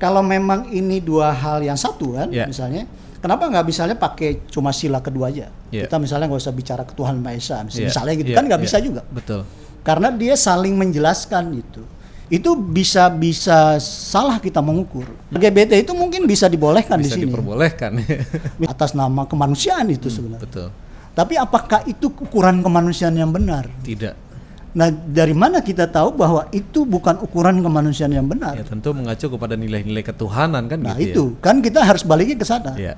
kalau memang ini dua hal yang satu kan, Ya. misalnya, kenapa nggak misalnya pakai cuma sila kedua aja? Ya. Kita misalnya nggak usah bicara ketuhanan Maha Esa, mis- Iya, misalnya gitu iya, kan nggak iya. bisa juga. Betul. Karena dia saling menjelaskan gitu. Itu bisa bisa salah kita mengukur. LGBT itu mungkin bisa dibolehkan Bisa di sini diperbolehkan. atas nama kemanusiaan itu sebenarnya. Betul. Tapi apakah itu ukuran kemanusiaan yang benar? Tidak. Nah, dari mana kita tahu bahwa itu bukan ukuran kemanusiaan yang benar? Ya tentu mengacu kepada nilai-nilai ketuhanan kan nah, gitu itu kan kita harus baliknya ke sana. ya.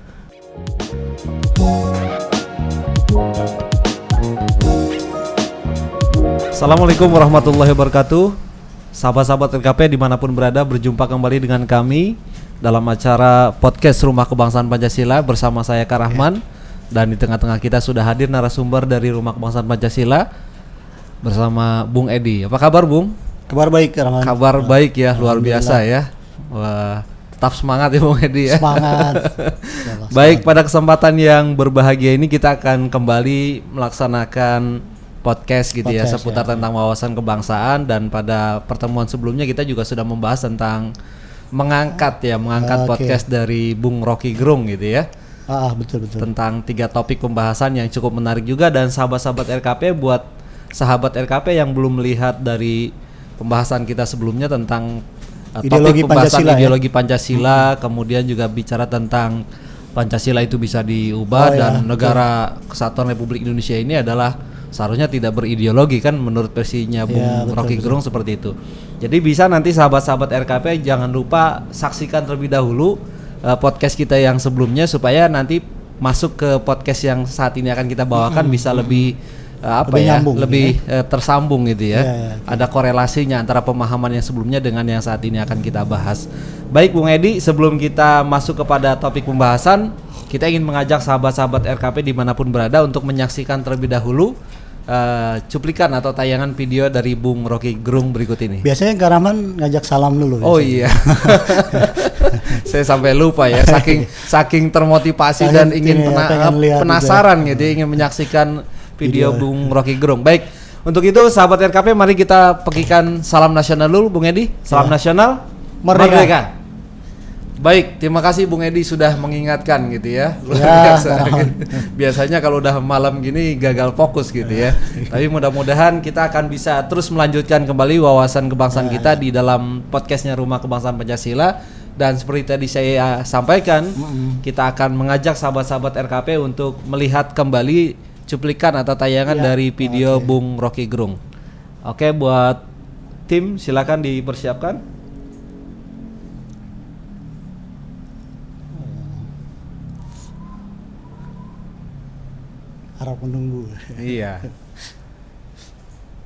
Assalamualaikum warahmatullahi wabarakatuh Sahabat-sahabat LKP di mana pun berada berjumpa kembali dengan kami Dalam acara podcast Rumah Kebangsaan Pancasila bersama saya Kak Rahman Dan di tengah-tengah kita sudah hadir narasumber dari Rumah Kebangsaan Pancasila Bersama Bung Edi Apa kabar Bung? Kabar baik, Rahman. Kabar baik ya, luar biasa ya. Wah, tetap semangat ya Bung Edi ya. Semangat. Baik, pada kesempatan yang berbahagia ini kita akan kembali melaksanakan podcast gitu ya Podcast, seputar tentang wawasan kebangsaan dan pada pertemuan sebelumnya kita juga sudah membahas tentang mengangkat ya, mengangkat Oke. podcast dari Bung Rocky Gerung gitu ya. Ah, betul betul. Tentang tiga topik pembahasan yang cukup menarik juga dan sahabat-sahabat RKP buat sahabat RKP yang belum melihat dari pembahasan kita sebelumnya tentang uh, Ideologi topik pembahasan Pancasila ya. ideologi Pancasila, kemudian juga bicara tentang Pancasila itu bisa diubah Oh, ya, dan negara kesatuan Republik Indonesia ini adalah seharusnya tidak berideologi kan menurut versinya Bung Ya, betul, Rocky Gerung seperti itu. Jadi bisa nanti sahabat-sahabat RKP jangan lupa saksikan terlebih dahulu uh, podcast kita yang sebelumnya supaya nanti masuk ke podcast yang saat ini akan kita bawakan bisa lebih uh, apa Lebih ya nyambung, lebih eh, tersambung gitu ya. Ya, ya, Ada korelasinya antara pemahaman yang sebelumnya dengan yang saat ini akan kita bahas. Baik Bung Edi, sebelum kita masuk kepada topik pembahasan, kita ingin mengajak sahabat-sahabat RKP di mana pun berada untuk menyaksikan terlebih dahulu eh, cuplikan atau tayangan video dari Bung Rocky Gerung berikut ini. Biasanya Kak Rahman ngajak salam dulu. Oh biasanya. iya, saya sampai lupa ya, saking saking termotivasi dan ingin ya, pena- penasaran gitu, ya, ingin menyaksikan video, Video. Bung Rocky Gerung. Baik, untuk itu sahabat RKP, mari kita pegikan salam nasional dulu, Bung Edi. Salam Ya. nasional, Merdeka. Baik, terima kasih Bung Edi sudah mengingatkan gitu ya. Ya, biasa. Biasanya kalau udah malam gini gagal fokus gitu ya. Tapi mudah-mudahan kita akan bisa terus melanjutkan kembali wawasan kebangsaan Ya, kita di dalam podcastnya Rumah Kebangsaan Pancasila. Dan seperti tadi saya sampaikan, kita akan mengajak sahabat-sahabat RKP untuk melihat kembali cuplikan atau tayangan Ya, dari video Bung Rocky Gerung. Oke, buat tim silakan dipersiapkan. Harap menunggu. Iya.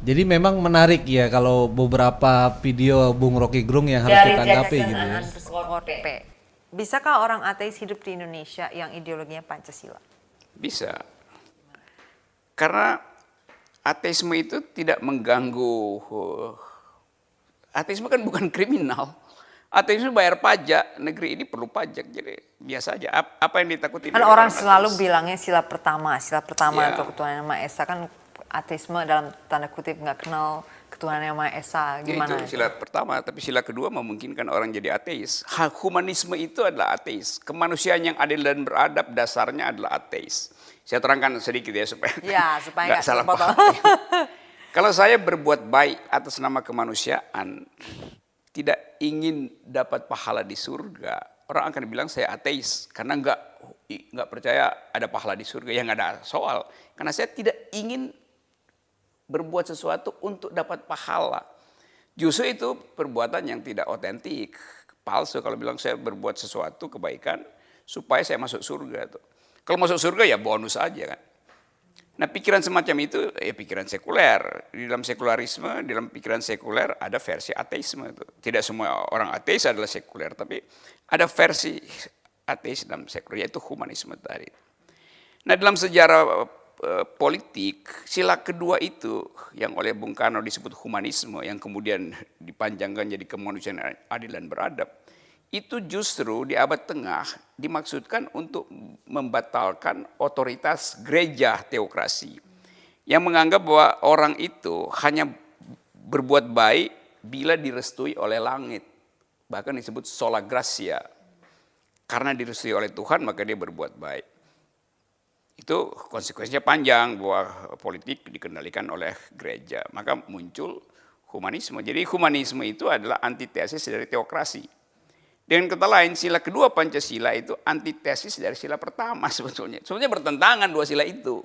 Jadi memang menarik ya kalau beberapa video Bung Rocky Gerung yang harus Dari ditanggapi gitu ya. Bisakah orang ateis hidup di Indonesia yang ideologinya Pancasila? Bisa. Karena ateisme itu tidak mengganggu. uh, Ateisme kan bukan kriminal. Ateisme bayar pajak. Negeri ini perlu pajak. Jadi biasa aja. Ap- Apa yang ditakuti Kan orang selalu bilangnya sila pertama, sila pertama Iya. atau ketuhanan yang Maha Esa kan ateisme dalam tanda kutip nggak kenal ketuhanan yang Maha Esa gimana? itu sila pertama, tapi sila kedua memungkinkan orang jadi ateis. Humanisme itu adalah ateis. Kemanusiaan yang adil dan beradab dasarnya adalah ateis. Saya terangkan sedikit ya supaya Ya, supaya nggak salah paham. Kalau saya berbuat baik atas nama kemanusiaan, tidak ingin dapat pahala di surga, orang akan bilang saya ateis karena nggak nggak percaya ada pahala di surga. Yang ada soal, karena saya tidak ingin berbuat sesuatu untuk dapat pahala. Justru itu perbuatan yang tidak otentik, palsu kalau bilang saya berbuat sesuatu kebaikan supaya saya masuk surga tuh. Kalau masuk surga ya bonus aja kan. Nah pikiran semacam itu ya pikiran sekuler. Di dalam sekularisme, di dalam pikiran sekuler ada versi ateisme itu. Tidak semua orang ateis adalah sekuler, tapi ada versi ateis dalam sekuler yaitu humanisme tadi. Nah dalam sejarah eh, politik, sila kedua itu yang oleh Bung Karno disebut humanisme, yang kemudian dipanjangkan jadi kemanusiaan adil dan beradab, itu justru di abad tengah dimaksudkan untuk membatalkan otoritas gereja teokrasi yang menganggap bahwa orang itu hanya berbuat baik bila direstui oleh langit. bahkan disebut sola gracia. Karena direstui oleh Tuhan maka dia berbuat baik. Itu konsekuensinya panjang bahwa politik dikendalikan oleh gereja. Maka muncul humanisme. Jadi humanisme itu adalah antitesis dari teokrasi. Dengan kata lain, sila kedua Pancasila itu antitesis dari sila pertama sebetulnya. Sebetulnya bertentangan dua sila itu.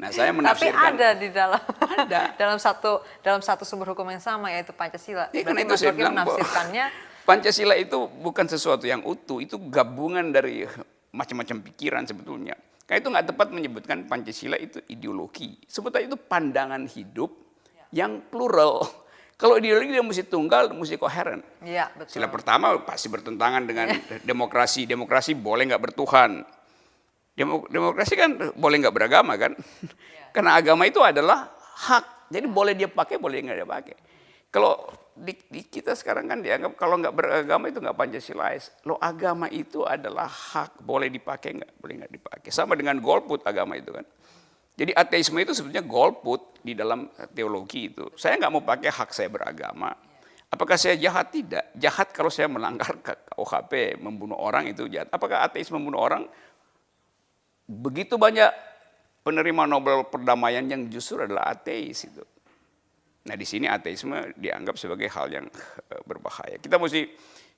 Nah, saya Tapi menafsirkan ada di dalam Ada. dalam satu dalam satu sumber hukum yang sama yaitu Pancasila. Ya, karena itu saya bilang menafsirkannya Pancasila itu bukan sesuatu yang utuh, itu gabungan dari macam-macam pikiran sebetulnya. Karena itu nggak tepat menyebutkan Pancasila itu ideologi. Sebetulnya itu pandangan hidup yang plural. Kalau ideologi dia mesti tunggal, mesti koheren. Iya, betul. Sila pertama pasti bertentangan dengan demokrasi. Demokrasi boleh nggak bertuhan. Demo- demokrasi kan boleh nggak beragama kan? Karena agama itu adalah hak. Jadi boleh dia pakai, boleh nggak dia pakai. Kalau di, di kita sekarang kan dianggap kalau nggak beragama itu nggak pancasilais. Lo agama itu adalah hak, boleh dipakai nggak, boleh nggak dipakai. Sama dengan golput agama itu kan. Jadi ateisme itu sebetulnya golput di dalam teologi itu. Saya nggak mau pakai hak saya beragama. Apakah saya jahat? Tidak. Jahat kalau saya melanggar KUHP, membunuh orang itu jahat. Apakah ateis membunuh orang? Begitu banyak penerima Nobel perdamaian yang justru adalah ateis itu. Nah di sini ateisme dianggap sebagai hal yang eh, berbahaya. Kita mesti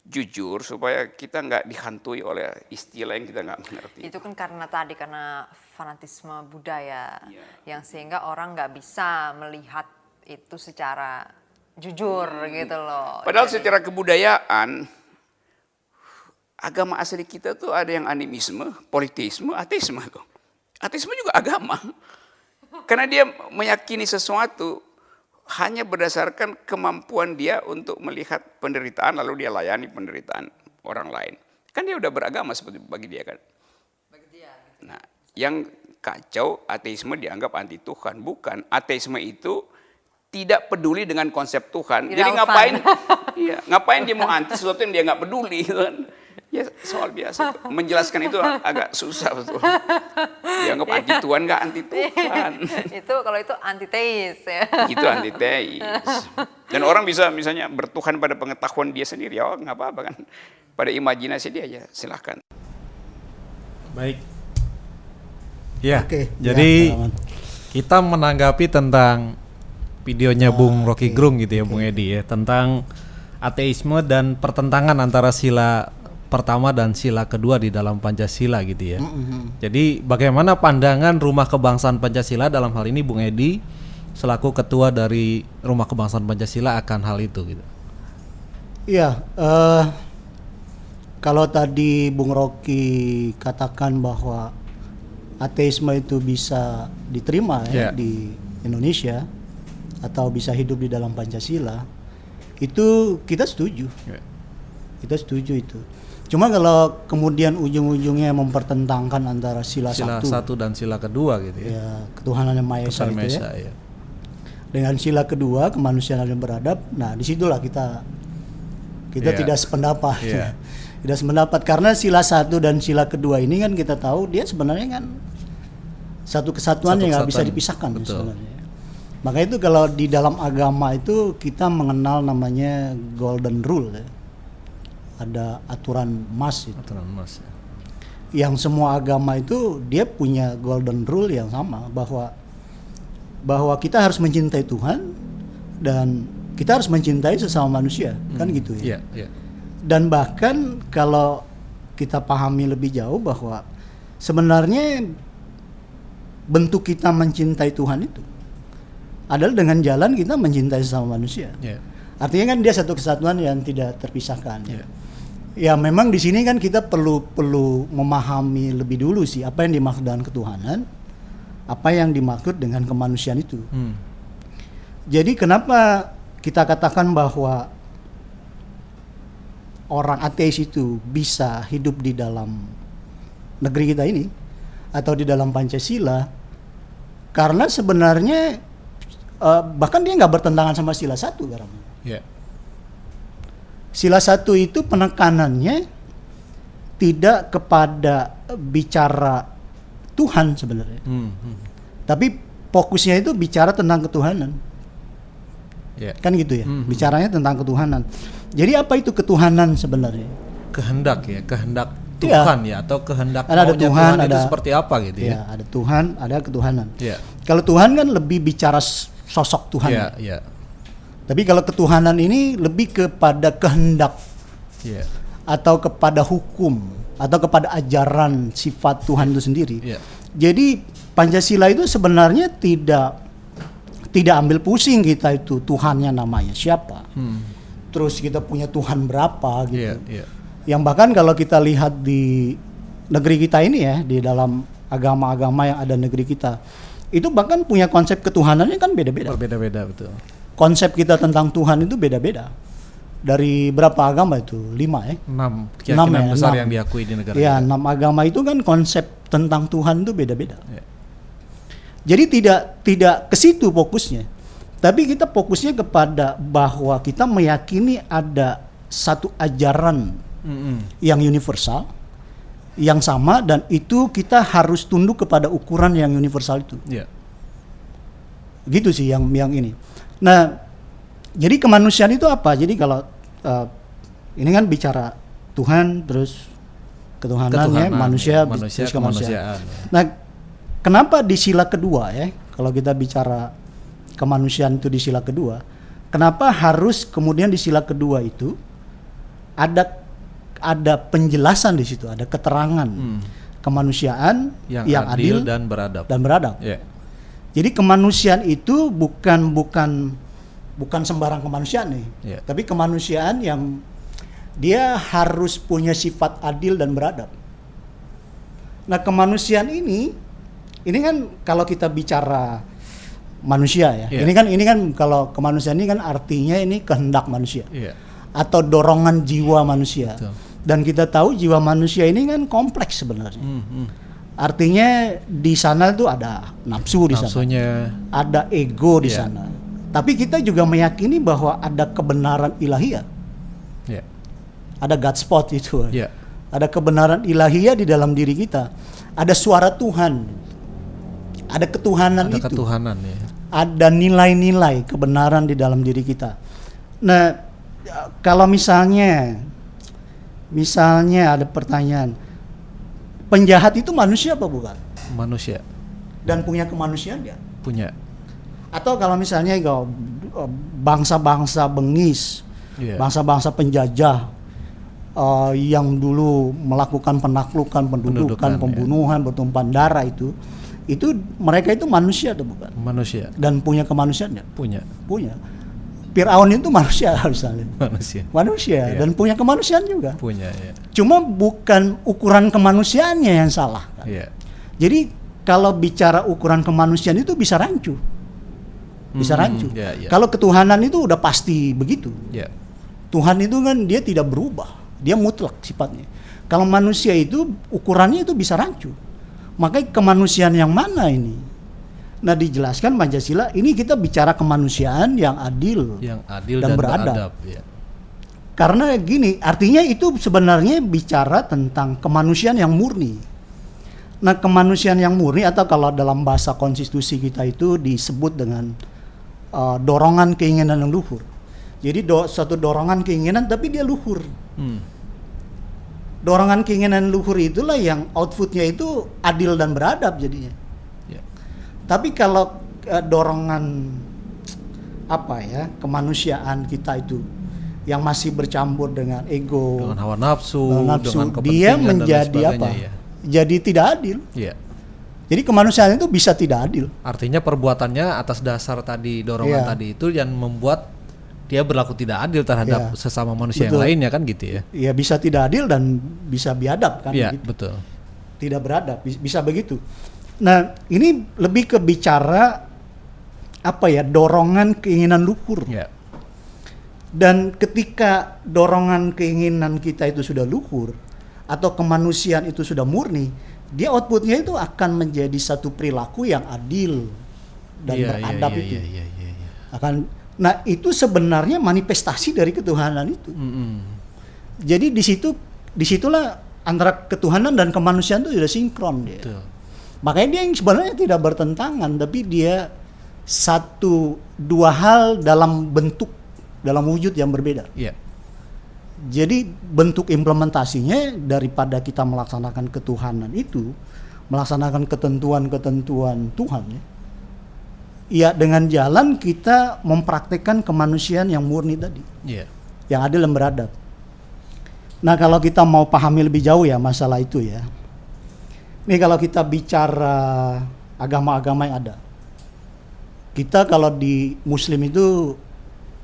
jujur supaya kita nggak dihantui oleh istilah yang kita nggak mengerti. Itu kan karena tadi karena fanatisme budaya Iya. yang sehingga orang nggak bisa melihat itu secara jujur gitu loh. Padahal Jadi- secara kebudayaan agama asli kita tuh ada yang animisme, politisme, ateisme tuh. Ateisme juga agama. Karena dia meyakini sesuatu hanya berdasarkan kemampuan dia untuk melihat penderitaan lalu dia layani penderitaan orang lain. Kan dia udah beragama seperti bagi dia kan. Nah, yang kacau ateisme dianggap anti Tuhan, bukan. Ateisme itu tidak peduli dengan konsep Tuhan. Tidak Jadi ngapain? iya, ngapain dia mau anti sesuatu yang dia nggak peduli gitu kan? Ya soal biasa. Menjelaskan itu agak susah betul. Dianggap anti Tuhan nggak anti Tuhan. itu kalau itu antiteis ya. itu antiteis. Dan orang bisa misalnya bertuhan pada pengetahuan dia sendiri, ya nggak apa-apa kan. Pada imajinasi dia ya silahkan. Baik. Ya. Oke, Jadi ya, kita menanggapi tentang videonya Bung Rocky Gerung gitu ya Bung Edi ya tentang ateisme dan pertentangan antara sila pertama dan sila kedua di dalam Pancasila gitu ya. Jadi bagaimana pandangan Rumah Kebangsaan Pancasila dalam hal ini Bung Edi selaku ketua dari Rumah Kebangsaan Pancasila akan hal itu gitu. Iya, eh, kalau tadi Bung Rocky katakan bahwa ateisme itu bisa diterima ya Iya. di Indonesia atau bisa hidup di dalam Pancasila, itu kita setuju. Ya. Kita setuju itu. Cuma kalau kemudian ujung-ujungnya mempertentangkan antara sila, Sila satu, satu dan sila kedua gitu ya. ya ketuhanan yang maha esa Ketuhanan itu Maha ya, ya. dengan sila kedua kemanusiaan yang beradab. Nah, di situlah kita kita Iya. tidak sependapat. Iya. tidak sependapat karena sila satu dan sila kedua ini kan kita tahu dia sebenarnya kan satu kesatuan Satu yang nggak bisa dipisahkan Betul. sebenarnya. Maka itu kalau di dalam agama itu kita mengenal namanya golden rule ya. Ada aturan emas itu. Aturan Mas. ya. Yang semua agama itu dia punya golden rule yang sama bahwa bahwa kita harus mencintai Tuhan dan kita harus mencintai sesama manusia kan gitu ya. Iya, iya. Dan bahkan kalau kita pahami lebih jauh bahwa sebenarnya bentuk kita mencintai Tuhan itu adalah dengan jalan kita mencintai sesama manusia. Iya. Artinya kan dia satu kesatuan yang tidak terpisahkan. Ya memang di sini kan kita perlu perlu memahami lebih dulu sih apa yang dimaksud dengan ketuhanan, apa yang dimaksud dengan kemanusiaan itu. Hmm. Jadi kenapa kita katakan bahwa orang ateis itu bisa hidup di dalam negeri kita ini atau di dalam Pancasila? Karena sebenarnya eh, bahkan dia nggak bertentangan sama sila satu karena Iya. Sila satu itu penekanannya tidak kepada bicara Tuhan sebenarnya, Hmm, hmm. tapi fokusnya itu bicara tentang ketuhanan. Iya. Kan gitu ya. Bicaranya tentang ketuhanan. Jadi apa itu ketuhanan sebenarnya? Kehendak ya, kehendak Iya. Tuhan ya atau kehendak Ada- Tuhan, itu ada- seperti apa gitu ya. Ya, ada Tuhan, ada ketuhanan. Iya. Kalau Tuhan kan lebih bicara sosok Tuhan. Iya, iya. Tapi kalau ketuhanan ini lebih kepada kehendak Iya. atau kepada hukum atau kepada ajaran sifat Tuhan itu sendiri. Iya. Jadi Pancasila itu sebenarnya tidak tidak ambil pusing kita itu Tuhannya namanya siapa. Hmm. Terus kita punya Tuhan berapa gitu. Iya, iya. Yang bahkan kalau kita lihat di negeri kita ini ya, di dalam agama-agama yang ada negeri kita, itu bahkan punya konsep ketuhanannya kan beda-beda. Berbeda-beda betul. Konsep kita tentang Tuhan itu beda-beda. Dari berapa agama itu? Lima ya? Enam Enam ya, besar enam. yang diakui di negara Ya, enam agama itu kan konsep tentang Tuhan itu beda-beda. Iya. Jadi tidak tidak ke situ fokusnya. Tapi kita fokusnya kepada bahwa kita meyakini ada satu ajaran Mm-mm. yang universal, yang sama dan itu kita harus tunduk kepada ukuran yang universal itu. Iya. Gitu sih yang yang ini. Nah, jadi kemanusiaan itu apa? Jadi kalau eh, ini kan bicara Tuhan terus ketuhanannya Ketuhanan, manusia, ya. manusia terus kemanusiaan. kemanusiaan. Nah, kenapa di sila kedua ya? Kalau kita bicara kemanusiaan itu di sila kedua, kenapa harus kemudian di sila kedua itu ada ada penjelasan di situ, ada keterangan kemanusiaan yang, yang, adil, adil, dan beradab. dan beradab. Iya. Jadi kemanusiaan itu bukan bukan bukan sembarang kemanusiaan nih, Iya. tapi kemanusiaan yang dia harus punya sifat adil dan beradab. Nah kemanusiaan ini, ini kan kalau kita bicara manusia ya, Iya. ini kan ini kan kalau kemanusiaan ini kan artinya ini kehendak manusia Iya. atau dorongan jiwa manusia. Betul. Dan kita tahu jiwa manusia ini kan kompleks sebenarnya. Hmm, hmm. Artinya di sana tuh ada nafsu di sana Nafsunya ada ego di Iya. sana. Tapi kita juga meyakini bahwa ada kebenaran ilahiyah, ya. ada God spot itu. Ya. Ada kebenaran ilahiyah di dalam diri kita. Ada suara Tuhan. Ada ketuhanan Ada itu. ketuhanan ya. Ada nilai-nilai kebenaran di dalam diri kita. Nah, kalau misalnya misalnya ada pertanyaan, penjahat itu manusia apa bukan? Manusia Dan punya kemanusiaan ya? punya. Atau kalau misalnya kalau bangsa-bangsa bengis, Iya. bangsa-bangsa penjajah eh, yang dulu melakukan penaklukan, pendudukan, Pendudukan, ya. pembunuhan, bertumpahan darah itu, itu mereka itu manusia atau bukan? Manusia Dan punya kemanusiaan ya? punya Punya. Fir'aun itu manusia misalnya. manusia Manusia Iya. dan punya kemanusiaan juga. punya ya. Cuma bukan ukuran kemanusiaannya yang salah. kan? Iya. Jadi kalau bicara ukuran kemanusiaan itu bisa rancu. Bisa Hmm, rancu. ya, ya. Kalau ketuhanan itu udah pasti begitu. Ya. Tuhan itu kan dia tidak berubah. Dia mutlak sifatnya. Kalau manusia itu ukurannya itu bisa rancu. Makanya kemanusiaan yang mana ini? Nah dijelaskan Pancasila ini kita bicara kemanusiaan yang adil. Yang adil Dan dan, beradab. beradab. ya. Karena gini, artinya itu sebenarnya bicara tentang kemanusiaan yang murni. Nah, kemanusiaan yang murni atau kalau dalam bahasa konstitusi kita itu disebut dengan uh, dorongan keinginan yang luhur. Jadi do, suatu dorongan keinginan tapi dia luhur. Hmm. Dorongan keinginan luhur itulah yang outputnya itu adil dan beradab jadinya. Ya. Tapi kalau uh, dorongan apa ya kemanusiaan kita itu yang masih bercampur dengan ego, Dengan hawa nafsu, dengan nafsu, dengan dia menjadi apa? Ya. Jadi tidak adil. Iya. Jadi kemanusiaan itu bisa tidak adil. Artinya perbuatannya atas dasar tadi dorongan Iya. tadi itu yang membuat dia berlaku tidak adil terhadap Iya. sesama manusia yang Betul. lainnya kan gitu ya. Ya bisa tidak adil dan bisa biadab kan? Iya, gitu. betul. Tidak beradab, bis- bisa begitu. Nah ini lebih ke bicara apa ya dorongan keinginan luhur. Ya. Dan ketika dorongan keinginan kita itu sudah luhur atau kemanusiaan itu sudah murni, dia outputnya itu akan menjadi satu perilaku yang adil dan Iya, iya, beradab iya, itu. iya, iya, iya, iya. Akan nah itu sebenarnya manifestasi dari ketuhanan itu. Mm-mm. Jadi di situ di situlah antara ketuhanan dan kemanusiaan itu sudah sinkron dia. Betul. Makanya dia yang sebenarnya tidak bertentangan, tapi dia satu dua hal dalam bentuk dalam wujud yang berbeda. Iya. Jadi bentuk implementasinya daripada kita melaksanakan ketuhanan itu, melaksanakan ketentuan-ketentuan Tuhan ya. Ya dengan jalan kita mempraktekkan kemanusiaan yang murni tadi, Iya. yang adil dan beradab. Nah kalau kita mau pahami lebih jauh ya masalah itu ya. Nih kalau kita bicara agama-agama yang ada, kita kalau di Muslim itu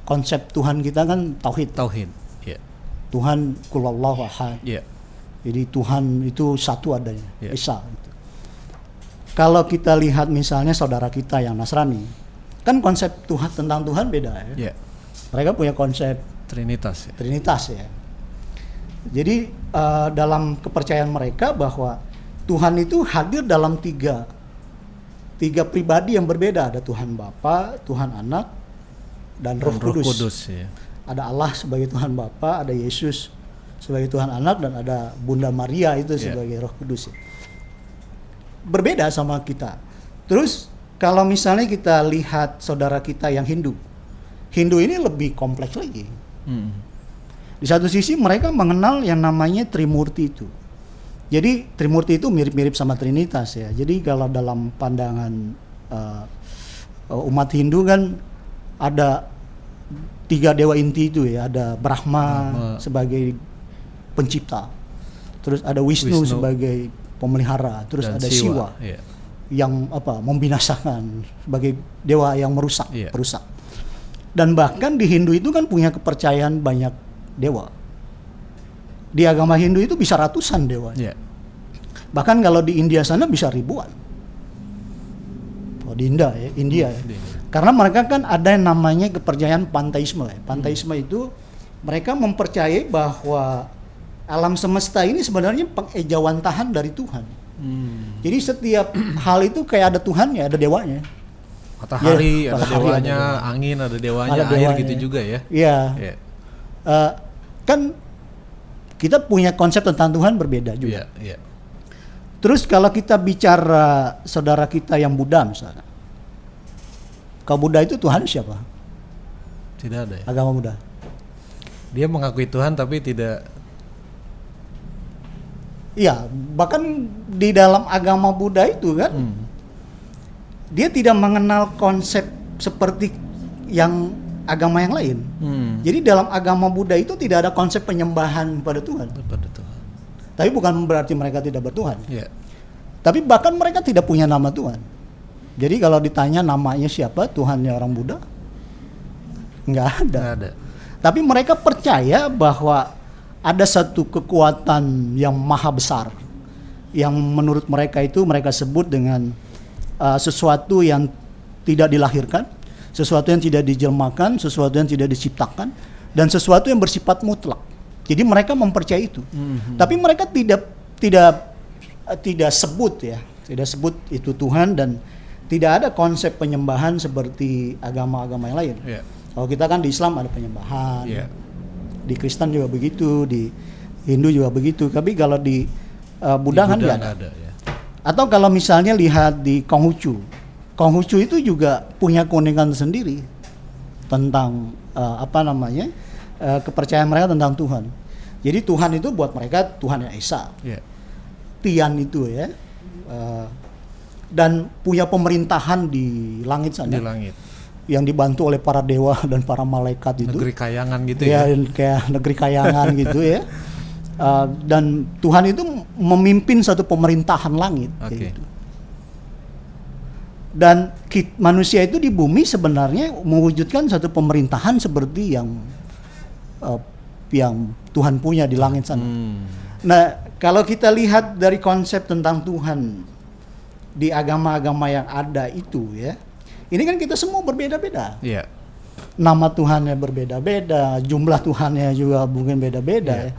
konsep Tuhan kita kan tauhid. Tauhid. Iya. Tuhan kulallahu ahad. Iya. Jadi Tuhan itu satu adanya, Ya. Esa. gitu. Kalau kita lihat misalnya saudara kita yang Nasrani, kan konsep Tuhan tentang Tuhan beda ya. Iya. Mereka punya konsep Trinitas ya. Trinitas ya. Jadi eh, dalam kepercayaan mereka bahwa Tuhan itu hadir dalam tiga tiga pribadi yang berbeda. Ada Tuhan Bapa, Tuhan Anak, dan Roh, Dan Roh Kudus. Kudus ya. Ada Allah sebagai Tuhan Bapa, ada Yesus sebagai Tuhan Anak, dan ada Bunda Maria itu Iya. sebagai Roh Kudus. ya. Berbeda sama kita. Terus kalau misalnya kita lihat saudara kita yang Hindu, Hindu ini lebih kompleks lagi. Hmm. Di satu sisi mereka mengenal yang namanya Trimurti itu. Jadi Trimurti itu mirip-mirip sama Trinitas ya. Jadi kalau dalam pandangan uh, umat Hindu kan ada tiga dewa inti itu ya. Ada Brahma, Brahma. sebagai pencipta, terus ada Wisnu, Wisnu. sebagai pemelihara, terus Dan ada Siwa, Iya. yang apa membinasakan sebagai dewa yang merusak, Iya. perusak. Dan bahkan di Hindu itu kan punya kepercayaan banyak dewa. Di agama Hindu itu bisa ratusan dewa. Iya. Bahkan kalau di India sana bisa ribuan. Oh, di India ya, India ya. Karena mereka kan ada yang namanya kepercayaan panteisme ya. Panteisme itu mereka mempercayai bahwa alam semesta ini sebenarnya pengejawantahan dari Tuhan. Hmm. Jadi setiap hal itu kayak ada Tuhannya, ada dewanya. Matahari Iya, ada matahari dewanya, ada angin ada dewanya, Ada air dewanya. gitu juga ya. Iya. Iya. Eh, kan kita punya konsep tentang Tuhan berbeda juga. iya. Terus kalau kita bicara saudara kita yang Buddha misalnya. Kalau Buddha itu Tuhan siapa? Tidak ada ya. Agama Buddha. Dia mengakui Tuhan tapi tidak Iya, bahkan di dalam agama Buddha itu kan Hmm. dia tidak mengenal konsep seperti yang agama yang lain. Hmm. Jadi dalam agama Buddha itu tidak ada konsep penyembahan pada Tuhan. kepada Tuhan. Tapi bukan berarti mereka tidak bertuhan. Iya. Tapi bahkan mereka tidak punya nama Tuhan. Jadi kalau ditanya namanya siapa Tuhannya orang Buddha, nggak ada. Nggak ada. Tapi mereka percaya bahwa ada satu kekuatan yang maha besar yang menurut mereka itu mereka sebut dengan uh, sesuatu yang tidak dilahirkan, sesuatu yang tidak dijelmakan, sesuatu yang tidak diciptakan, dan sesuatu yang bersifat mutlak. Jadi mereka mempercayai itu. Tapi mereka tidak tidak tidak sebut ya, tidak sebut itu Tuhan dan tidak ada konsep penyembahan seperti agama-agama yang lain. Iya. Kalau kita kan di Islam ada penyembahan, Iya. di Kristen juga begitu, di Hindu juga begitu. Tapi kalau di uh, Buddha Di kan Buddha ada. ada ya. Atau kalau misalnya lihat di Konghucu, Konghucu itu juga punya keunikan sendiri tentang uh, apa namanya uh, kepercayaan mereka tentang Tuhan. Jadi Tuhan itu buat mereka Tuhan yang esa, Iya. Tian itu ya, Uh, dan punya pemerintahan di langit sana Di langit. yang dibantu oleh para dewa dan para malaikat itu. Negeri kayangan gitu ya, ya. kayak negeri kayangan gitu ya. Uh, dan Tuhan itu memimpin satu pemerintahan langit Oke. gitu. Dan kit- manusia itu di bumi sebenarnya mewujudkan satu pemerintahan seperti yang uh, yang Tuhan punya di langit sana. Hmm. Nah, kalau kita lihat dari konsep tentang Tuhan di agama-agama yang ada itu ya. Ini kan kita semua berbeda-beda Iya. nama Tuhannya berbeda-beda, jumlah Tuhannya juga mungkin beda-beda Iya. ya.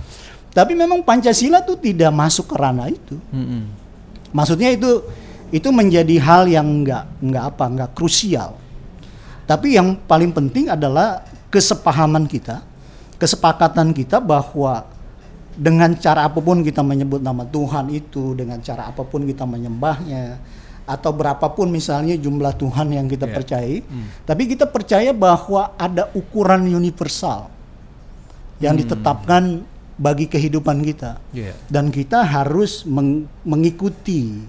Tapi memang Pancasila tuh tidak masuk ke ranah itu. Mm-mm. Maksudnya itu itu menjadi hal yang enggak enggak apa, enggak krusial. Tapi yang paling penting adalah kesepahaman kita, kesepakatan kita bahwa dengan cara apa pun kita menyebut nama Tuhan itu, dengan cara apa pun kita menyembahnya, atau berapapun misalnya jumlah Tuhan yang kita Iya. percayai, tapi kita percaya bahwa ada ukuran universal yang Hmm. ditetapkan bagi kehidupan kita, Iya. dan kita harus meng- mengikuti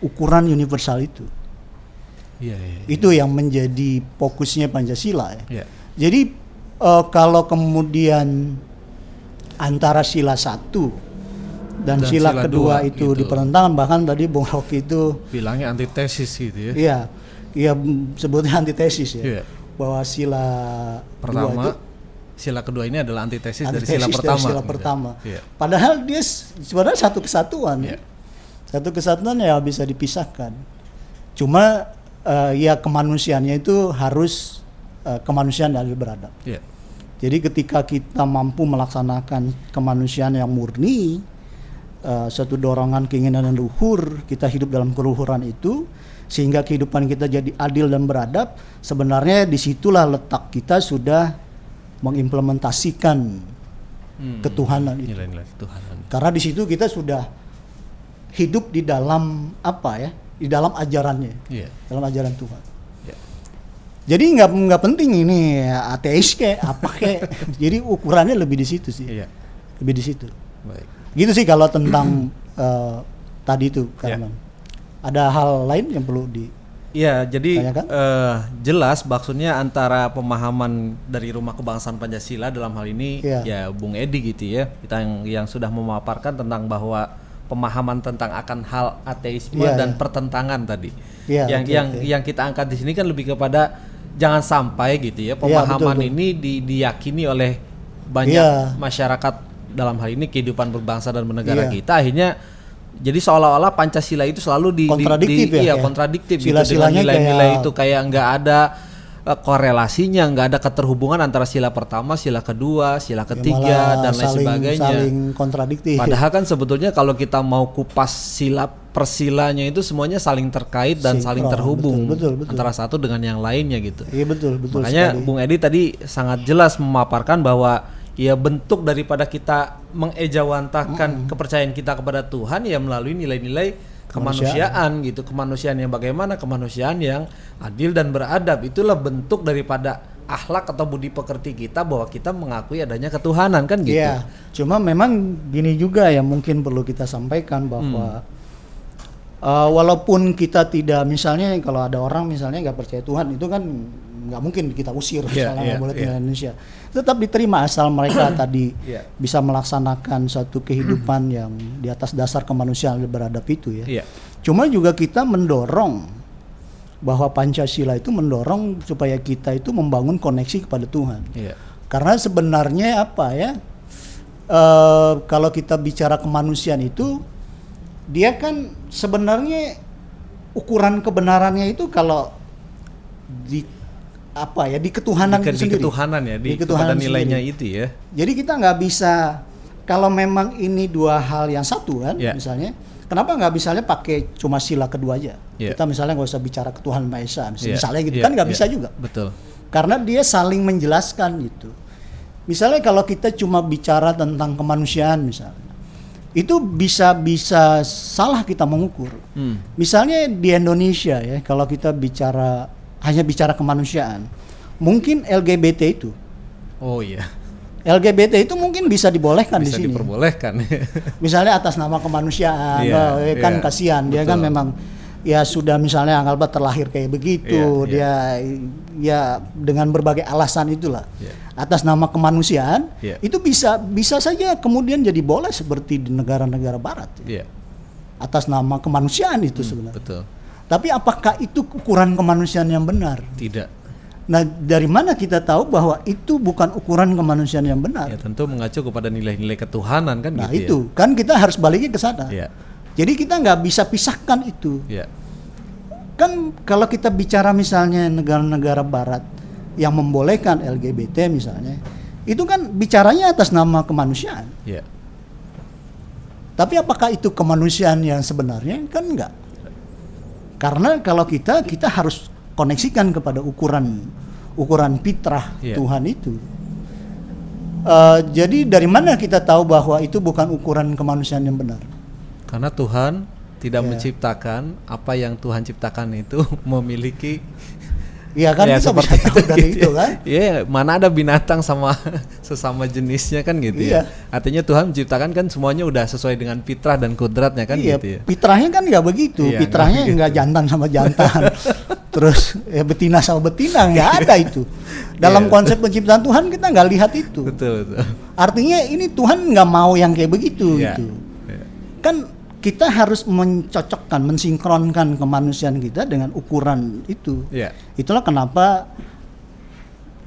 ukuran universal itu. Iya, iya. Itu yang menjadi fokusnya Pancasila ya. Iya. Jadi eh, kalau kemudian antara sila satu dan, Dan sila, sila kedua dua itu gitu. bahkan tadi Bung Rocky itu Bilangnya antitesis gitu ya. iya iya sebutnya antitesis ya Iya. bahwa sila Pertama, itu sila kedua ini adalah antitesis, dari antitesis sila dari pertama. sila gitu. pertama. Iya. Padahal dia sebenarnya satu kesatuan. Iya. Satu kesatuan ya bisa dipisahkan. Cuma eh, ya kemanusiaannya itu harus eh, kemanusiaan yang adil beradab. Iya. Jadi ketika kita mampu melaksanakan kemanusiaan yang murni, eh, suatu dorongan keinginan dan luhur, kita hidup dalam keluhuran itu, sehingga kehidupan kita jadi adil dan beradab, sebenarnya di situlah letak kita sudah mengimplementasikan Hmm. ketuhanan itu. Nilai-nilai ketuhanan. Karena di situ kita sudah hidup di dalam apa ya? Di dalam ajarannya, Iya. dalam ajaran Tuhan. Iya. Jadi nggak nggak penting ini ateis kayak apa kayak. Jadi ukurannya lebih di situ sih. Iya. Lebih di situ. Baik. Gitu sih kalau tentang eh, tadi itu Iya. Karman. Ada hal lain yang perlu di Iya, jadi Tanyakan? eh, jelas maksudnya antara pemahaman dari Rumah Kebangsaan Pancasila dalam hal ini Iya. ya Bung Edi gitu ya, kita yang yang sudah memaparkan tentang bahwa pemahaman tentang akan hal ateisme Iya, dan iya. pertentangan tadi. Iya, yang oke, yang oke. yang kita angkat di sini kan lebih kepada jangan sampai gitu ya Iya, pemahaman betul, betul. ini di- diyakini oleh banyak Iya. masyarakat dalam hal ini kehidupan berbangsa dan bernegara Iya. kita akhirnya jadi seolah-olah Pancasila itu selalu di, di- Kontradiktif di- ya, iya kayak kontradiktif gitu sila-silanya dengan nilai-nilai kayak- itu kayak nggak ada korelasinya, nggak ada keterhubungan antara sila pertama, sila kedua, sila ya ketiga malah dan lain saling, sebagainya. Saling kontradiktif. Padahal kan sebetulnya kalau kita mau kupas sila persilanya itu semuanya saling terkait dan saling Sinkron, terhubung betul, betul, betul. antara satu dengan yang lainnya gitu. Iya betul betul Makanya sekali. Bung Edi tadi sangat jelas memaparkan bahwa ya bentuk daripada kita mengejawantakan kepercayaan kita kepada Tuhan ya melalui nilai-nilai kemanusiaan gitu, kemanusiaan yang bagaimana, kemanusiaan yang adil dan beradab. Itulah bentuk daripada akhlak atau budi pekerti kita bahwa kita mengakui adanya ketuhanan kan gitu. Iya, cuma memang gini juga yang mungkin perlu kita sampaikan bahwa uh, walaupun kita tidak misalnya kalau ada orang misalnya nggak percaya Tuhan itu kan nggak mungkin kita usir Iya, misalnya iya, nggak boleh iya. tinggal di Indonesia. Tetap diterima asal mereka tadi Iya. bisa melaksanakan suatu kehidupan yang di atas dasar kemanusiaan beradab itu ya. Iya. Cuma juga kita mendorong bahwa Pancasila itu mendorong supaya kita itu membangun koneksi kepada Tuhan. Iya. Karena sebenarnya apa ya? eh, kalau kita bicara kemanusiaan itu, dia kan sebenarnya ukuran kebenarannya itu kalau di apa ya di ketuhanan Di, itu di sendiri. ketuhanan ya, di, Di ketuhanan nilainya sendiri. itu ya. Jadi kita nggak bisa kalau memang ini dua hal yang satu kan, Ya. misalnya, kenapa nggak misalnya pakai cuma sila kedua aja? Ya. Kita misalnya nggak usah bicara ketuhanan Maha Esa, mis- Iya, misalnya gitu iya, kan nggak iya. bisa juga. Betul. Karena dia saling menjelaskan gitu. Misalnya kalau kita cuma bicara tentang kemanusiaan misalnya, itu bisa bisa salah kita mengukur. Hmm. Misalnya di Indonesia ya, kalau kita bicara hanya bicara kemanusiaan, mungkin LGBT itu, Oh iya. LGBT itu mungkin bisa dibolehkan Bisa di sini. diperbolehkan. Misalnya atas nama kemanusiaan, Iya, oh, eh, kan iya, kasihan dia kan memang ya sudah misalnya anggaplah terlahir kayak begitu, Iya, dia ya dengan berbagai alasan itulah. Iya. Atas nama kemanusiaan Iya. itu bisa bisa saja kemudian jadi boleh seperti di negara-negara barat. ya. Iya. Atas nama kemanusiaan itu sebenarnya. Betul. Tapi apakah itu ukuran kemanusiaan yang benar? Tidak. Nah, dari mana kita tahu bahwa itu bukan ukuran kemanusiaan yang benar? Ya tentu mengacu kepada nilai-nilai ketuhanan kan Nah, gitu itu kan kita harus baliknya ke sana. ya. Jadi kita nggak bisa pisahkan itu. Ya. Kan kalau kita bicara misalnya negara-negara barat yang membolehkan LGBT misalnya, itu kan bicaranya atas nama kemanusiaan. Ya. Tapi apakah itu kemanusiaan yang sebenarnya? Kan enggak. Karena kalau kita kita harus koneksikan kepada ukuran ukuran fitrah Iya. Tuhan itu. Eh, jadi dari mana kita tahu bahwa itu bukan ukuran kemanusiaan yang benar? Karena Tuhan tidak Ya. menciptakan apa yang Tuhan ciptakan itu memiliki Iya kan ya, bisa seperti dari gitu itu kan. Iya, mana ada binatang sama sesama jenisnya kan gitu Iya. ya. Artinya Tuhan menciptakan kan semuanya udah sesuai dengan fitrah dan kodratnya kan iya, gitu ya. fitrahnya kan nggak begitu. Iya, fitrahnya nggak nggak jantan sama jantan. Terus ya betina sama betina nggak ada itu. Dalam Iya. konsep penciptaan Tuhan kita nggak lihat itu. Betul, betul. Artinya ini Tuhan nggak mau yang kayak begitu Iya. gitu. Iya. Kan kita harus mencocokkan, mensinkronkan kemanusiaan kita dengan ukuran itu. Iya. Itulah kenapa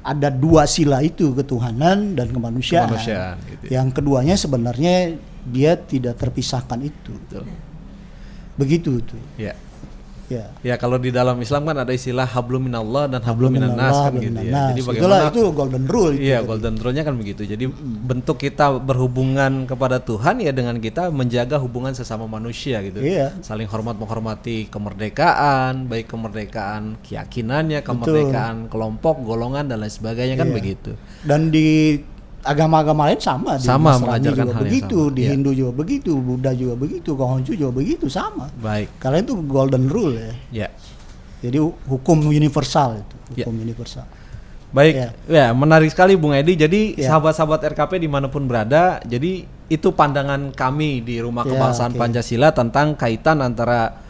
ada dua sila itu ketuhanan dan kemanusiaan. Kemanusiaan, gitu ya. Yang keduanya sebenarnya dia tidak terpisahkan itu. Betul. Begitu tuh. Ya. Ya. Ya kalau di dalam Islam kan ada istilah hablum minallah dan hablum minan nas kan gitu ya. Jadi Itulah bagaimana itu golden rule. Iya, golden rule-nya kan begitu. Jadi bentuk kita berhubungan kepada Tuhan ya dengan kita menjaga hubungan sesama manusia gitu. Iya. Saling hormat menghormati kemerdekaan, baik kemerdekaan keyakinannya, kemerdekaan kelompok, golongan dan lain sebagainya kan Iya. begitu. Dan di agama-agama lain sama. Di Sama, Nasrani mengajarkan juga hal yang begitu, sama. di Iya. Hindu juga begitu, Buddha juga begitu, Konghucu juga begitu, sama. Baik. Karena itu golden rule ya. Ya. Jadi hu- hukum universal itu, Ya. hukum universal. Baik, Ya. ya menarik sekali Bung Edi. Jadi Ya. sahabat-sahabat RKP di mana pun berada, jadi itu pandangan kami di Rumah Ya, Kebangsaan oke. Pancasila tentang kaitan antara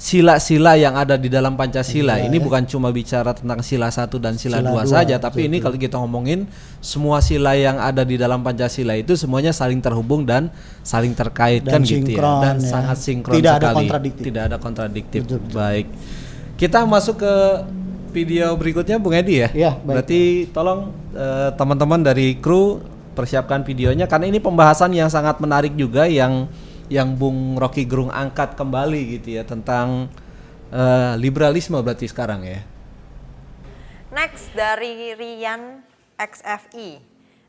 sila-sila yang ada di dalam Pancasila. ini bukan cuma bicara tentang sila satu dan sila, Iya, Sila dua dua, saja, tapi ini kalau kita ngomongin semua sila yang ada di dalam Pancasila itu semuanya saling terhubung dan saling terkait Dan kan gitu ya, sinkron, dan ya. sangat sinkron Tidak ada sekali. kontradiktif. Tidak ada kontradiktif. Betul, betul. Baik. Kita masuk ke video berikutnya Bung Edi ya. Iya, baik. Berarti tolong eh, teman-teman dari kru persiapkan videonya karena ini pembahasan yang sangat menarik juga yang yang Bung Rocky Gerung angkat kembali gitu ya tentang eh, liberalisme berarti sekarang ya. Next dari Rian XFI.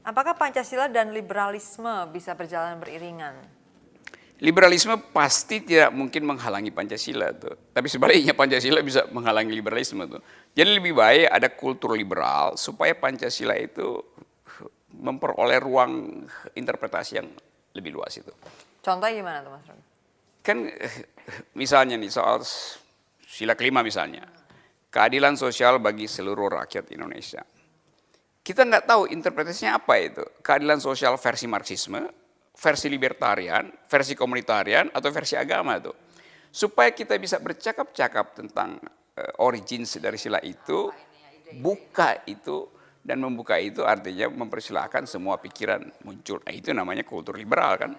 Apakah Pancasila dan liberalisme bisa berjalan beriringan? Liberalisme pasti tidak mungkin menghalangi Pancasila tuh. Tapi sebaliknya Pancasila bisa menghalangi liberalisme tuh. Jadi lebih baik ada kultur liberal supaya Pancasila itu memperoleh ruang interpretasi yang lebih luas itu. Contohnya gimana tuh Mas Romi? Kan misalnya nih soal sila kelima misalnya. Keadilan sosial bagi seluruh rakyat Indonesia. Kita nggak tahu interpretasinya apa itu. Keadilan sosial versi Marxisme, versi libertarian, versi komunitarian, atau versi agama itu. Supaya kita bisa bercakap-cakap tentang eh, origins dari sila itu, buka itu, dan membuka itu artinya mempersilahkan semua pikiran muncul. Nah, itu namanya kultur liberal kan.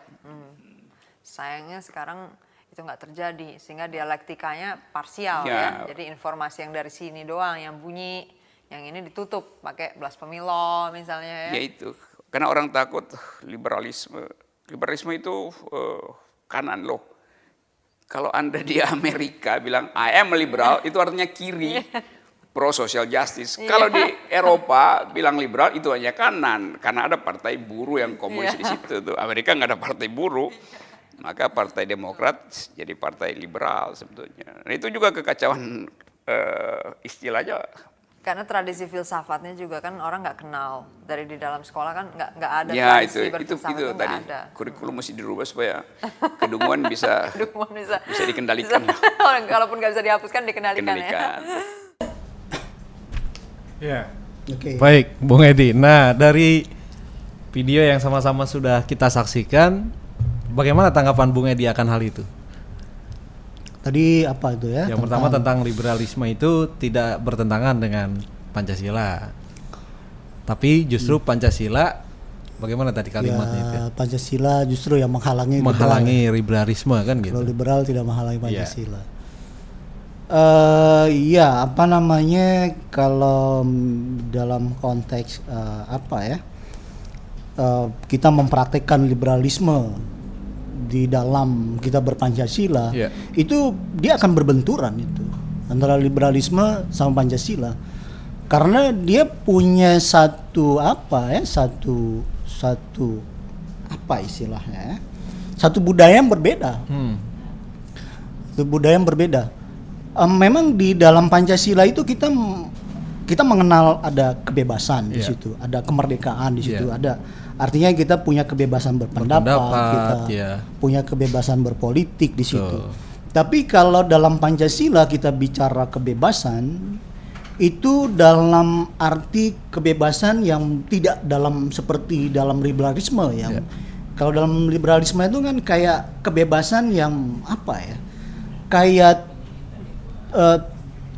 Sayangnya sekarang itu nggak terjadi sehingga dialektikanya parsial Ya. ya. Jadi informasi yang dari sini doang yang bunyi, yang ini ditutup pakai belas pemilo misalnya ya. Ya itu, karena orang takut liberalisme. Liberalisme itu eh, kanan loh. Kalau Anda di Amerika bilang I am liberal, itu artinya kiri. Pro social justice. Kalau di Eropa bilang liberal itu hanya kanan karena ada partai buruh yang komunis di situ tuh. Amerika nggak ada partai buruh. Maka partai Demokrat jadi partai liberal sebetulnya. Nah, itu juga kekacauan eh, istilahnya Karena tradisi filsafatnya juga kan orang nggak kenal dari di dalam sekolah kan nggak nggak ada ya tradisi itu itu itu nggak tadi ada. kurikulum mesti dirubah supaya kedunguan bisa Aduh, bisa, bisa dikendalikan. bisa- kalaupun nggak bisa dihapuskan dikendalikan ya. kendalikan. Ya. Oke. Baik, Bung Edi. Nah, dari video yang sama-sama sudah kita saksikan, bagaimana tanggapan Bung Edi akan hal itu? Tadi apa itu ya? Yang pertama tentang liberalisme itu tidak bertentangan dengan Pancasila. Tapi justru Pancasila bagaimana tadi kalimatnya itu? ya, Pancasila justru yang menghalangi liberal. Menghalangi liberalisme kan gitu. Kalau liberal tidak menghalangi Iya. Pancasila. Eh iya, apa namanya kalau dalam konteks eh, apa ya? eh, kita mempraktekkan liberalisme di dalam kita berpancasila, Iya. itu dia akan berbenturan itu antara liberalisme sama Pancasila. Karena dia punya satu apa ya? Satu satu apa istilahnya ya? Satu budaya yang berbeda Hmm. itu budaya yang berbeda. Em, memang di dalam Pancasila itu kita kita mengenal ada kebebasan di Iya. situ, ada kemerdekaan di situ, Iya. ada artinya kita punya kebebasan berpendapat, Berpendapat, kita ya. punya kebebasan berpolitik di situ. Betul. Tapi kalau dalam Pancasila kita bicara kebebasan, itu dalam arti kebebasan yang tidak dalam seperti dalam liberalisme yang Ya. kalau dalam liberalisme itu kan kayak kebebasan yang apa ya? Kayak eh,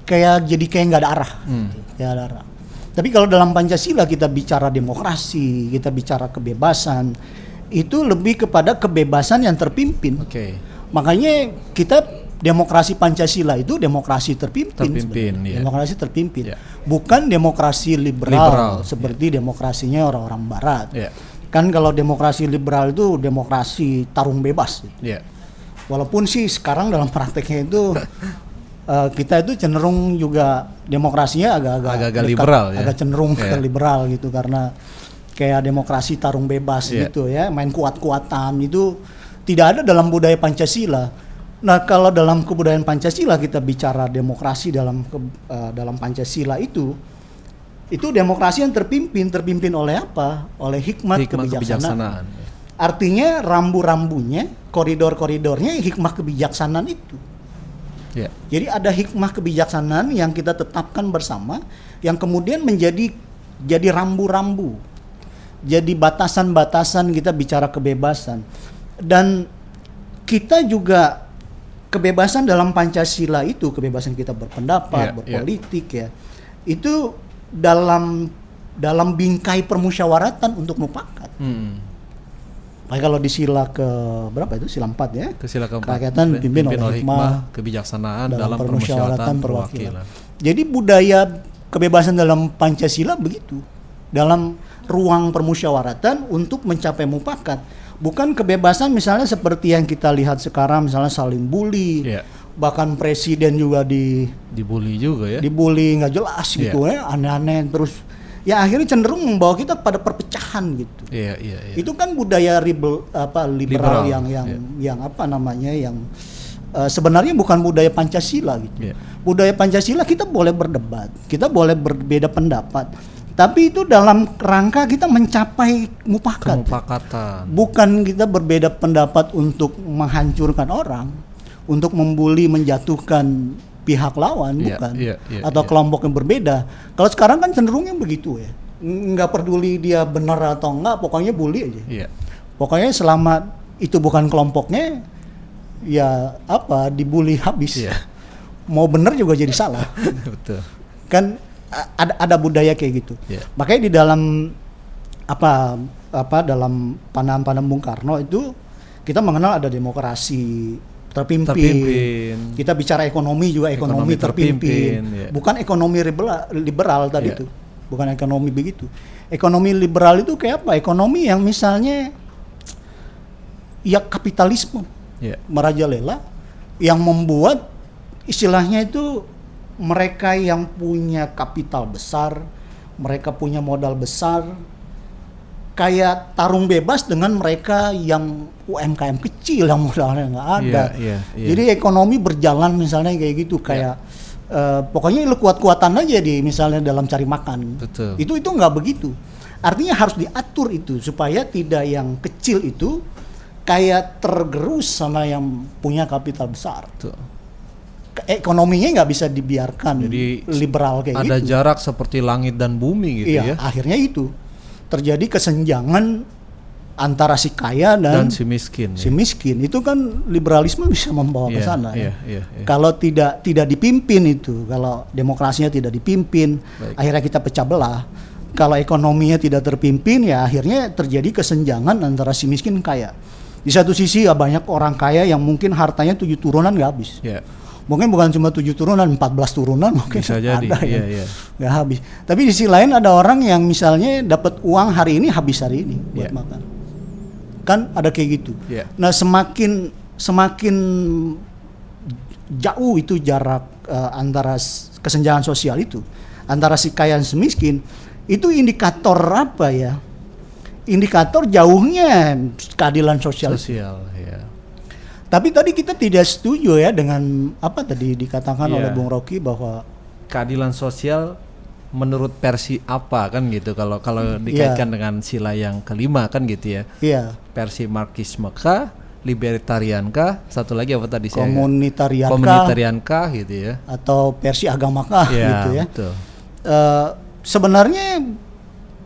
kayak jadi kayak nggak ada arah. Hmm. Ada arah. Tapi kalau dalam Pancasila kita bicara demokrasi, kita bicara kebebasan, itu lebih kepada kebebasan yang terpimpin. Oke. Makanya kita demokrasi Pancasila itu demokrasi terpimpin. Terpimpin, iya. Demokrasi terpimpin. Iya. Bukan demokrasi liberal, Liberal, seperti demokrasinya orang-orang barat. Iya. Kan kalau demokrasi liberal itu demokrasi tarung bebas. Iya. Walaupun sih sekarang dalam prakteknya itu eh, kita itu cenderung juga demokrasinya agak-agak Agak-agak liberal ya. agak cenderung ke Iya. liberal gitu karena kayak demokrasi tarung bebas Iya. gitu ya, main kuat-kuatan itu tidak ada dalam budaya Pancasila. Nah, kalau dalam kebudayaan Pancasila kita bicara demokrasi dalam ke- eh, dalam Pancasila itu itu demokrasi yang terpimpin terpimpin oleh apa? Oleh hikmat, Hikmah kebijaksanaan. kebijaksanaan. Artinya rambu-rambunya, koridor-koridornya hikmah kebijaksanaan itu. Ya. Jadi ada hikmah kebijaksanaan yang kita tetapkan bersama yang kemudian menjadi jadi rambu-rambu. Jadi batasan-batasan kita bicara kebebasan. Dan kita juga kebebasan dalam Pancasila itu kebebasan kita berpendapat, Iya, iya. berpolitik ya. Itu dalam dalam bingkai permusyawaratan untuk mufakat. Hmm. Makanya kalau di sila ke berapa itu? Sila 4 ya. Ke sila keempat. Kerakyatan dipimpin oleh hikmah, kebijaksanaan dalam dalam, permusyawaratan perwakilan. Jadi budaya kebebasan dalam Pancasila begitu. Dalam ruang permusyawaratan untuk mencapai mufakat. Bukan kebebasan misalnya seperti yang kita lihat sekarang misalnya saling bully. Iya. Bahkan presiden juga di Dibully juga ya. dibully nggak jelas Iya. gitu ya, aneh-aneh terus ya akhirnya cenderung membawa kita pada perpecahan gitu. Iya, iya, iya. Itu kan budaya ribel, apa liberal, Liberal, yang yang iya. yang apa namanya yang eh, sebenarnya bukan budaya Pancasila gitu. Iya. Budaya Pancasila kita boleh berdebat, kita boleh berbeda pendapat, tapi itu dalam rangka kita mencapai mufakat. Kemufakatan. Bukan kita berbeda pendapat untuk menghancurkan orang, untuk membuli, menjatuhkan pihak lawan, Iya, bukan, iya, iya, atau iya. kelompok yang berbeda. Kalau sekarang kan cenderungnya begitu ya, nggak peduli dia benar atau enggak, pokoknya bully aja. Iya. Pokoknya selama itu bukan kelompoknya, ya apa dibully habis. Iya. Mau benar juga jadi salah. Betul. kan ada ada budaya kayak gitu. Iya. Makanya di dalam apa apa dalam pandangan-pandangan Bung Karno itu kita mengenal ada demokrasi terpimpin. Terpimpin. Kita bicara ekonomi juga ekonomi, Ekonomi terpimpin, terpimpin. iya. Bukan ekonomi liberal, liberal tadi Iya. itu. Bukan ekonomi begitu. Ekonomi liberal itu kayak apa? Ekonomi yang misalnya ya kapitalisme Iya. merajalela yang membuat istilahnya itu mereka yang punya kapital besar, mereka punya modal besar, kayak tarung bebas dengan mereka yang UMKM kecil yang modalnya nggak ada. Iya, iya, iya. Jadi ekonomi berjalan misalnya kayak gitu, kayak eh, pokoknya lu kuat-kuatan aja di misalnya dalam cari makan. Betul. Itu itu nggak begitu. Artinya harus diatur itu supaya tidak yang kecil itu kayak tergerus sama yang punya kapital besar. Betul. Ekonominya nggak bisa dibiarkan Jadi liberal kayak Ada gitu. jarak seperti langit dan bumi gitu iya, ya. akhirnya itu terjadi kesenjangan antara si kaya dan, Dan si miskin. si ya. miskin. Itu kan liberalisme bisa membawa ke Iya, sana. iya, ya. iya, iya. Kalau tidak tidak dipimpin itu, kalau demokrasinya tidak dipimpin, Baik. akhirnya kita pecah belah. Kalau ekonominya tidak terpimpin, ya akhirnya terjadi kesenjangan antara si miskin dan kaya. Di satu sisi ya banyak orang kaya yang mungkin hartanya tujuh turunan nggak habis. Ya. Mungkin bukan cuma tujuh turunan, 14 turunan mungkin Bisa jadi, ada iya, yang iya. nggak habis. Tapi di sisi lain ada orang yang misalnya dapat uang hari ini habis hari ini buat Iya. makan. Kan ada kayak gitu. Iya. Nah semakin semakin jauh itu jarak eh, antara kesenjangan sosial itu antara si kaya dan si miskin itu indikator apa ya? Indikator jauhnya keadilan sosial Sosial, ya. Tapi tadi kita tidak setuju ya dengan apa tadi dikatakan Iya. oleh Bung Rocky bahwa Keadilan sosial menurut versi apa kan gitu kalau kalau dikaitkan dengan sila yang kelima kan gitu ya. iya Versi Marxisme kah? libertarian kah? Satu lagi apa tadi saya? Komunitarian kah? Komunitarian kah gitu ya. atau versi agamakah Iya, gitu ya. betul. Eh, sebenarnya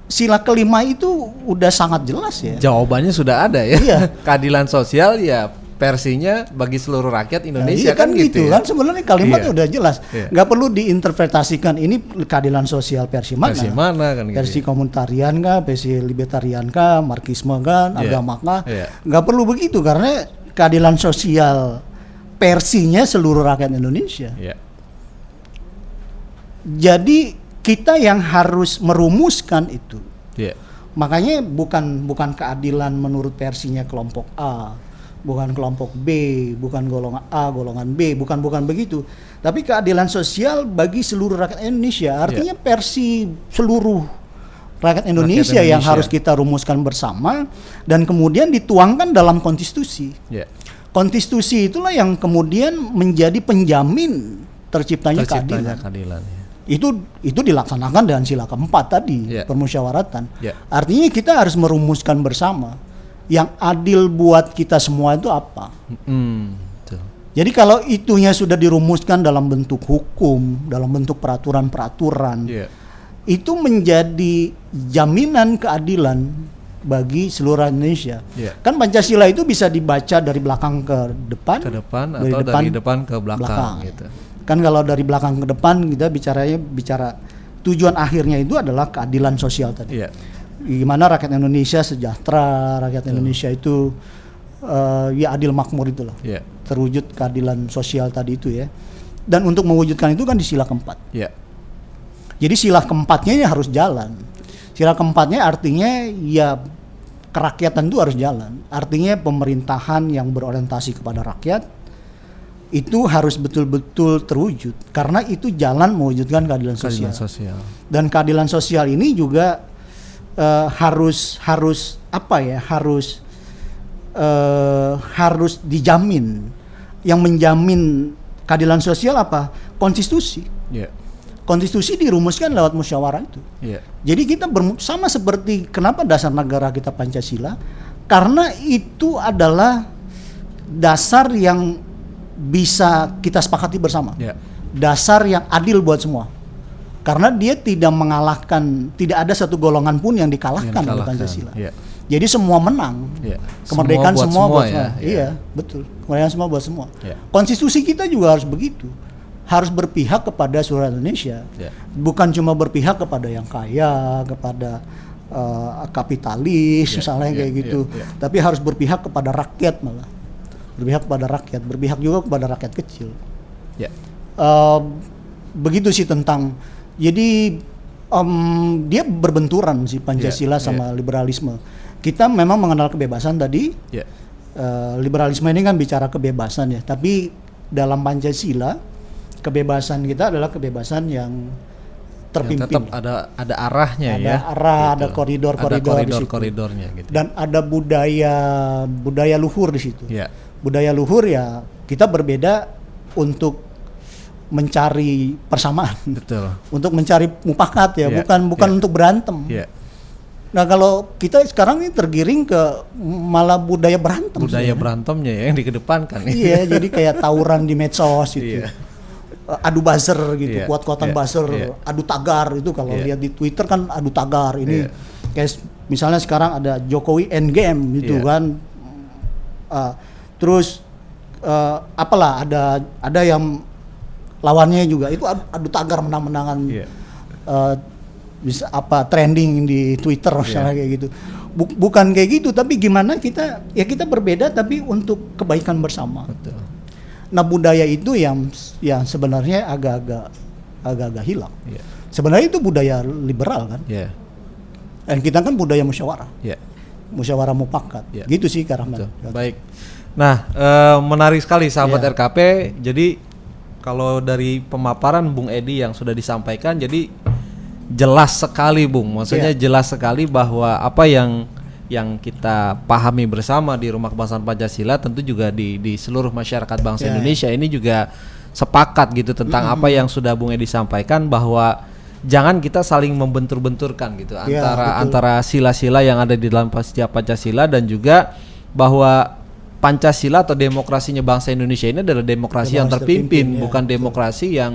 sila kelima itu udah sangat jelas ya. Jawabannya sudah ada ya. Iya. Keadilan sosial ya versinya bagi seluruh rakyat Nah, Indonesia iya kan, gitu, ya. kan sebenarnya kalimatnya Iya. udah jelas. Iya. nggak perlu diinterpretasikan ini keadilan sosial versi mana. Versi mana kan gitu. Versi komunitarian kah, versi libertarian kah, marxisme kan, Iya. agama kah. Iya. Nggak perlu begitu karena keadilan sosial versinya seluruh rakyat Indonesia. Iya. Jadi kita yang harus merumuskan itu. Iya. Makanya bukan bukan keadilan menurut versinya kelompok A, bukan kelompok B, bukan golongan A, golongan B, bukan bukan begitu. Tapi keadilan sosial bagi seluruh rakyat Indonesia. Artinya versi seluruh rakyat Indonesia, yang Indonesia. harus kita rumuskan bersama dan kemudian dituangkan dalam konstitusi. Iya. Konstitusi itulah yang kemudian menjadi penjamin terciptanya, Terciptanya keadilan keadilan. ya. itu itu dilaksanakan dengan sila keempat tadi Iya. permusyawaratan. Iya. Artinya kita harus merumuskan bersama yang adil buat kita semua itu apa. Hmm, betul. Jadi kalau itunya sudah dirumuskan dalam bentuk hukum, dalam bentuk peraturan-peraturan, Iya. itu menjadi jaminan keadilan bagi seluruh Indonesia. Iya. Kan Pancasila itu bisa dibaca dari belakang ke depan, Ke depan atau dari depan ke belakang, gitu. Kan kalau dari belakang ke depan kita bicaranya bicara tujuan akhirnya itu adalah keadilan sosial tadi. Iya. Gimana rakyat Indonesia sejahtera, rakyat Indonesia itu eh, ya adil makmur itulah. Iya. Terwujud keadilan sosial tadi itu ya. Dan untuk mewujudkan itu kan di sila keempat. Iya. Jadi sila keempatnya ini harus jalan. Sila keempatnya artinya ya kerakyatan itu harus jalan. Artinya pemerintahan yang berorientasi kepada rakyat itu harus betul-betul terwujud karena itu jalan mewujudkan keadilan sosial. Keadilan sosial. Dan keadilan sosial ini juga eh, harus harus apa ya? Harus eh, harus dijamin. Yang menjamin keadilan sosial apa? Konstitusi. Iya. Konstitusi dirumuskan lewat musyawarah itu. Iya. Jadi kita sama seperti kenapa dasar negara kita Pancasila karena itu adalah dasar yang bisa kita sepakati bersama. Iya. Dasar yang adil buat semua. Karena dia tidak mengalahkan, tidak ada satu golongan pun yang dikalahkan, Yang oleh. Pancasila. Iya. Jadi semua menang. Iya. Kemerdekaan Semua buat semua, semua buat ya, semua. iya. Iya, betul. Kemerdekaan semua buat semua. Iya. Konstitusi kita juga harus begitu. Harus berpihak kepada seluruh Indonesia. Iya. Bukan cuma berpihak kepada yang kaya, kepada eh, kapitalis Iya, misalnya iya, kayak iya, gitu. iya. Tapi harus berpihak kepada rakyat malah. Berpihak kepada rakyat, berpihak juga kepada rakyat kecil. Iya. Eh, begitu sih tentang jadi em, dia berbenturan sih Pancasila Iya, sama liberalisme. Kita memang mengenal kebebasan tadi. Iya. Eh, liberalisme ini kan bicara kebebasan ya, tapi dalam Pancasila kebebasan kita adalah kebebasan yang Yang terpimpin. tetap ada ada arahnya Ada ya. arah, ada Gitu. koridor-koridor Ada di situ. koridor-koridornya gitu. Dan ada budaya budaya luhur di situ. Iya. Budaya luhur ya kita berbeda untuk mencari persamaan, Betul. untuk mencari mufakat ya, Iya, bukan bukan iya. untuk berantem. Iya. Nah kalau kita sekarang ini tergiring ke malah budaya berantem. Budaya sebenarnya. berantemnya ya yang dikedepankan. Iya, jadi kayak tawuran di medsos gitu. Iya. Eh, Adu buzzer gitu, Iya, kuat-kuatan iya, buzzer, iya. adu tagar itu kalau Iya. lihat di Twitter kan adu tagar ini. Iya. Kayak misalnya sekarang ada Jokowi endgame gitu Iya. kan. Eh, terus eh, apalah ada ada yang lawannya juga itu adu, adu tagar menang-menangan. Iya. eh, bisa apa trending di Twitter misalnya kayak gitu. Bu- bukan kayak gitu, tapi gimana kita ya kita berbeda tapi untuk kebaikan bersama. Betul. Nah budaya itu yang yang sebenarnya agak-agak agak-agak hilang. Iya. Sebenarnya itu budaya liberal kan. Iya. Dan kita kan budaya musyawarah, Iya. musyawarah mufakat. Iya. Gitu sih. Betul. Baik. Nah, eh, menarik sekali sahabat Iya. RKP. Jadi kalau dari pemaparan Bung Edi yang sudah disampaikan, jadi jelas sekali, Bung. Maksudnya Iya. jelas sekali bahwa apa yang yang kita pahami bersama di Rumah Kebangsaan Pancasila tentu juga di di seluruh masyarakat bangsa Iya. Indonesia ini juga sepakat gitu tentang apa yang sudah Bung Edi sampaikan bahwa jangan kita saling membentur-benturkan gitu Iya, antara betul. antara sila-sila yang ada di dalam setiap Pancasila dan juga bahwa Pancasila atau demokrasinya bangsa Indonesia ini adalah demokrasi yang Demokrasi terpimpin, terpimpin, ya, bukan demokrasi yang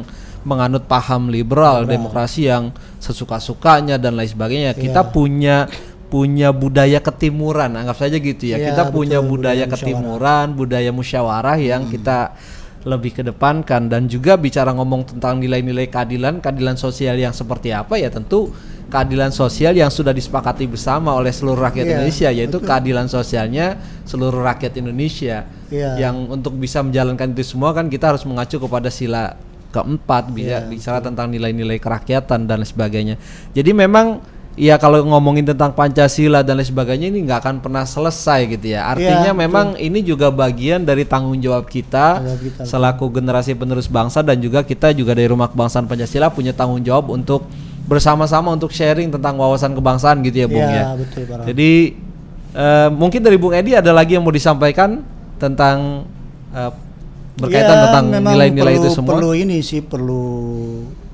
menganut paham liberal, demokrasi yang sesuka-sukanya dan lain sebagainya. Kita punya punya budaya ketimuran, anggap saja gitu ya. Iya, kita punya budaya budaya musyawarah. ketimuran, budaya musyawarah yang kita lebih kedepankan dan juga bicara ngomong tentang nilai-nilai keadilan, keadilan sosial yang seperti apa ya tentu keadilan sosial yang sudah disepakati bersama oleh seluruh rakyat Iya, Indonesia yaitu keadilan sosialnya seluruh rakyat Indonesia. Iya. Yang untuk bisa menjalankan itu semua kan kita harus mengacu kepada sila keempat bisa Iya, bicara tentang nilai-nilai kerakyatan dan lain sebagainya. Jadi memang ya kalau ngomongin tentang Pancasila dan lain sebagainya ini nggak akan pernah selesai gitu ya. Artinya Iya, memang ini juga bagian dari tanggung jawab kita jawab kita, selaku generasi penerus bangsa dan juga kita juga dari Rumah Kebangsaan Pancasila punya tanggung jawab untuk bersama-sama untuk sharing tentang wawasan kebangsaan gitu ya, Bung ya. Iya, betul, Rahmat. Jadi eh, mungkin dari Bung Edi ada lagi yang mau disampaikan tentang eh, berkaitan Ya, tentang nilai-nilai itu semua. Perlu ini sih perlu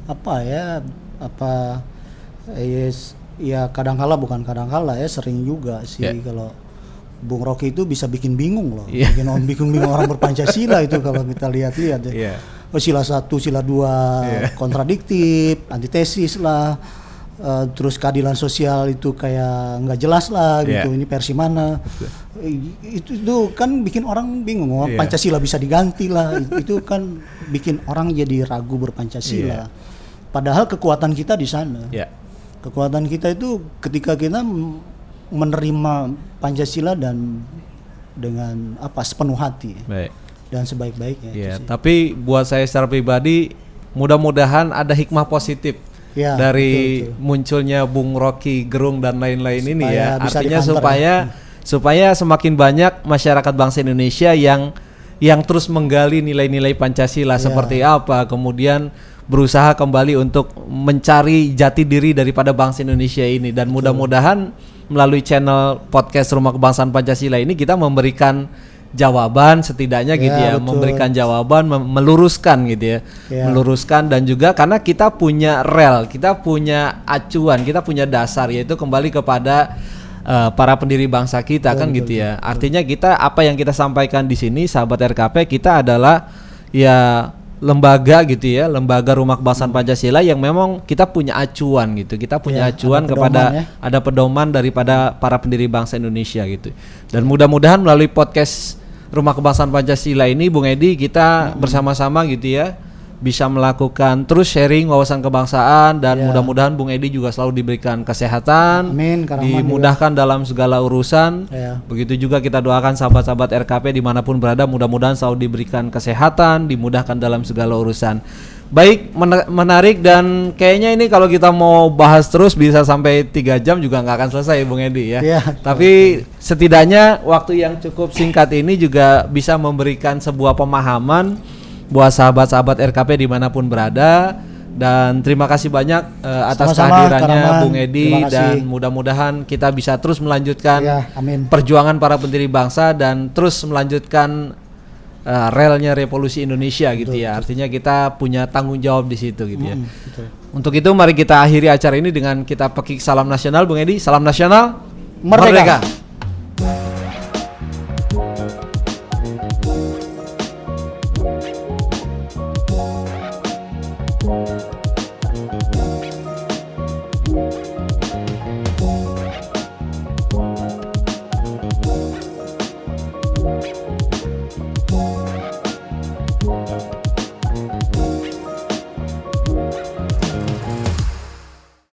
apa ya apa eh, yes, ya kadangkala bukan kadangkala ya sering juga sih Ya. kalau Bung Rocky itu bisa bikin bingung loh, Iya. bikin orang bingung bingung orang berpancasila itu kalau kita lihat-lihat ya. Iya. Oh, sila satu, sila dua kontradiktif, antitesis lah, eh, terus keadilan sosial itu kayak nggak jelas lah Iya. gitu. Ini versi mana? Itu, itu kan bikin orang bingung. Oh, Iya. Pancasila bisa diganti lah. It- itu kan bikin orang jadi ragu berpancasila. Padahal kekuatan kita di sana. Ya. Kekuatan kita itu ketika kita menerima Pancasila dan dengan apa sepenuh hati Baik. dan sebaik-baiknya. Ya, tapi buat saya secara pribadi mudah-mudahan ada hikmah positif Ya, dari betul, betul. munculnya Bung Rocky Gerung dan lain-lain ini ya. Artinya ya. supaya supaya semakin banyak masyarakat bangsa Indonesia yang yang terus menggali nilai-nilai Pancasila Ya. seperti apa, kemudian berusaha kembali untuk mencari jati diri daripada bangsa Indonesia ini dan mudah-mudahan melalui channel podcast Rumah Kebangsaan Pancasila ini kita memberikan jawaban setidaknya gitu ya, Ya, betul. memberikan jawaban, mem- meluruskan gitu ya, Ya. meluruskan dan juga karena kita punya rel, kita punya acuan, kita punya dasar yaitu kembali kepada eh, para pendiri bangsa kita kan gitu ya. Artinya kita apa yang kita sampaikan di sini, sahabat RKP kita adalah ya lembaga gitu ya, lembaga Rumah Kebangsaan Pancasila yang memang kita punya acuan gitu, kita punya Ya, acuan ada kepada pedoman ya. ada pedoman daripada para pendiri bangsa Indonesia gitu. Dan mudah-mudahan melalui podcast Rumah Kebangsaan Pancasila ini Bung Edi kita Hmm. bersama-sama gitu ya bisa melakukan terus sharing wawasan kebangsaan dan Ya. mudah-mudahan Bung Edi juga selalu diberikan kesehatan, Amin, dimudahkan dalam segala urusan. Ya. Begitu juga kita doakan sahabat-sahabat RKP di mana pun berada mudah-mudahan selalu diberikan kesehatan, dimudahkan dalam segala urusan. Baik, mena- menarik dan kayaknya ini kalau kita mau bahas terus bisa sampai tiga jam juga nggak akan selesai, Bung Edi ya. Iya. Tapi setidaknya waktu yang cukup singkat ini juga bisa memberikan sebuah pemahaman buat sahabat-sahabat RKP di mana pun berada. Dan terima kasih banyak eh, atas Sama-sama, kehadirannya Kak Rahman. Bung Edi dan mudah-mudahan kita bisa terus melanjutkan Ya, amin. perjuangan para pendiri bangsa dan terus melanjutkan eh, relnya revolusi Indonesia gitu ya. Artinya kita punya tanggung jawab di situ gitu ya. betul. Untuk itu mari kita akhiri acara ini dengan kita pekik salam nasional Bung Edi. Salam nasional Merdeka.